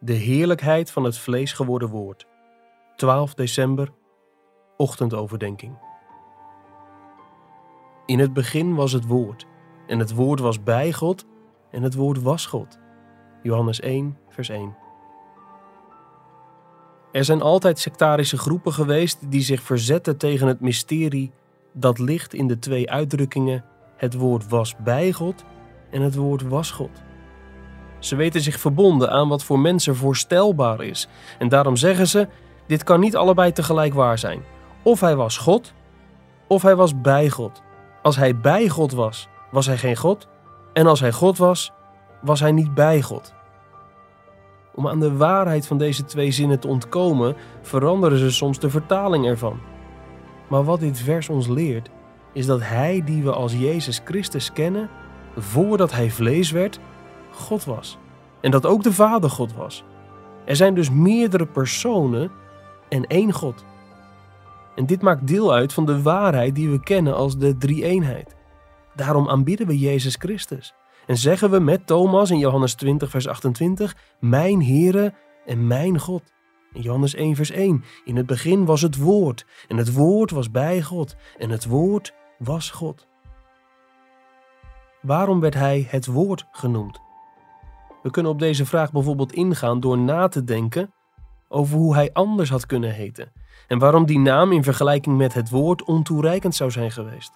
De heerlijkheid van het vlees geworden woord. 12 december, ochtendoverdenking. In het begin was het woord, en het woord was bij God, en het woord was God. Johannes 1, vers 1. Er zijn altijd sectarische groepen geweest die zich verzetten tegen het mysterie dat ligt in de twee uitdrukkingen: het woord was bij God en het woord was God. Ze weten zich verbonden aan wat voor mensen voorstelbaar is. En daarom zeggen ze: dit kan niet allebei tegelijk waar zijn. Of hij was God, of hij was bij God. Als hij bij God was, was hij geen God. En als hij God was, was hij niet bij God. Om aan de waarheid van deze twee zinnen te ontkomen, veranderen ze soms de vertaling ervan. Maar wat dit vers ons leert, is dat Hij die we als Jezus Christus kennen, voordat Hij vlees werd, God was. En dat ook de Vader God was. Er zijn dus meerdere personen en één God. En dit maakt deel uit van de waarheid die we kennen als de drie-eenheid. Daarom aanbidden we Jezus Christus. En zeggen we met Thomas in Johannes 20, vers 28, Mijn Heere en mijn God. In Johannes 1, vers 1, in het begin was het Woord, en het Woord was bij God, en het Woord was God. Waarom werd hij het Woord genoemd? We kunnen op deze vraag bijvoorbeeld ingaan door na te denken over hoe hij anders had kunnen heten en waarom die naam in vergelijking met het woord ontoereikend zou zijn geweest.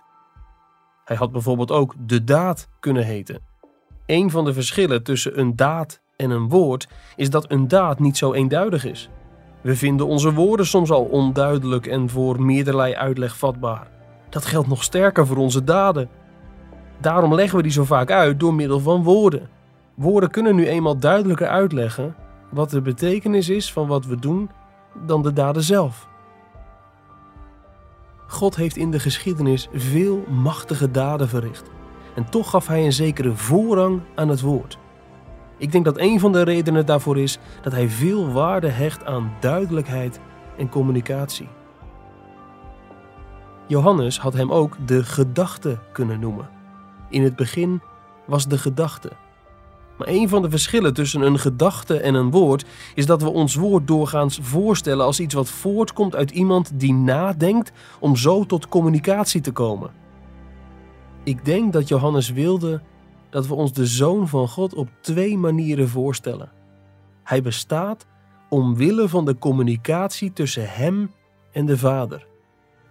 Hij had bijvoorbeeld ook de daad kunnen heten. Een van de verschillen tussen een daad en een woord is dat een daad niet zo eenduidig is. We vinden onze woorden soms al onduidelijk en voor meerderlei uitleg vatbaar. Dat geldt nog sterker voor onze daden. Daarom leggen we die zo vaak uit door middel van woorden. Woorden kunnen nu eenmaal duidelijker uitleggen wat de betekenis is van wat we doen dan de daden zelf. God heeft in de geschiedenis veel machtige daden verricht. En toch gaf hij een zekere voorrang aan het woord. Ik denk dat een van de redenen daarvoor is dat hij veel waarde hecht aan duidelijkheid en communicatie. Johannes had hem ook de gedachte kunnen noemen. In het begin was de gedachte. Maar een van de verschillen tussen een gedachte en een woord is dat we ons woord doorgaans voorstellen als iets wat voortkomt uit iemand die nadenkt om zo tot communicatie te komen. Ik denk dat Johannes wilde dat we ons de Zoon van God op twee manieren voorstellen. Hij bestaat omwille van de communicatie tussen Hem en de Vader,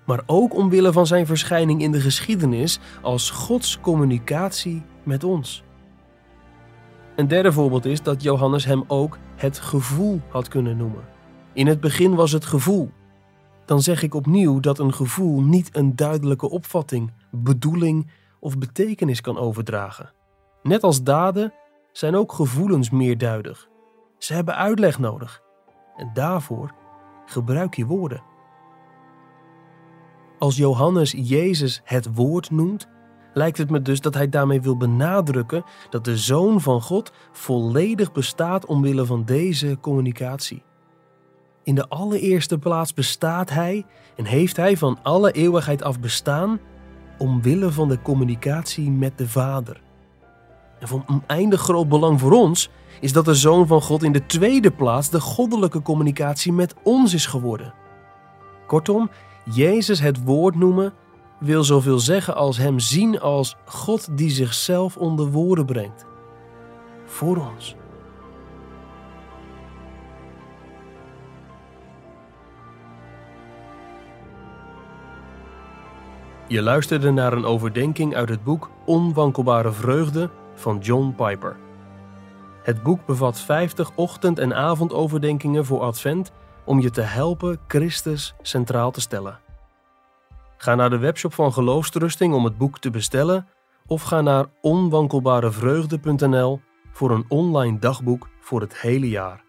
maar ook omwille van zijn verschijning in de geschiedenis als Gods communicatie met ons. Een derde voorbeeld is dat Johannes hem ook het gevoel had kunnen noemen. In het begin was het gevoel. Dan zeg ik opnieuw dat een gevoel niet een duidelijke opvatting, bedoeling of betekenis kan overdragen. Net als daden zijn ook gevoelens meerduidig. Ze hebben uitleg nodig. En daarvoor gebruik je woorden. Als Johannes Jezus het woord noemt, lijkt het me dus dat hij daarmee wil benadrukken dat de Zoon van God volledig bestaat omwille van deze communicatie. In de allereerste plaats bestaat hij en heeft hij van alle eeuwigheid af bestaan omwille van de communicatie met de Vader. En van oneindig groot belang voor ons is dat de Zoon van God in de tweede plaats de goddelijke communicatie met ons is geworden. Kortom, Jezus het woord noemen wil zoveel zeggen als Hem zien als God die zichzelf onder woorden brengt. Voor ons. Je luisterde naar een overdenking uit het boek Onwankelbare Vreugde van John Piper. Het boek bevat 50 ochtend- en avondoverdenkingen voor Advent om je te helpen Christus centraal te stellen. Ga naar de webshop van Geloofstrusting om het boek te bestellen of ga naar onwankelbarevreugde.nl voor een online dagboek voor het hele jaar.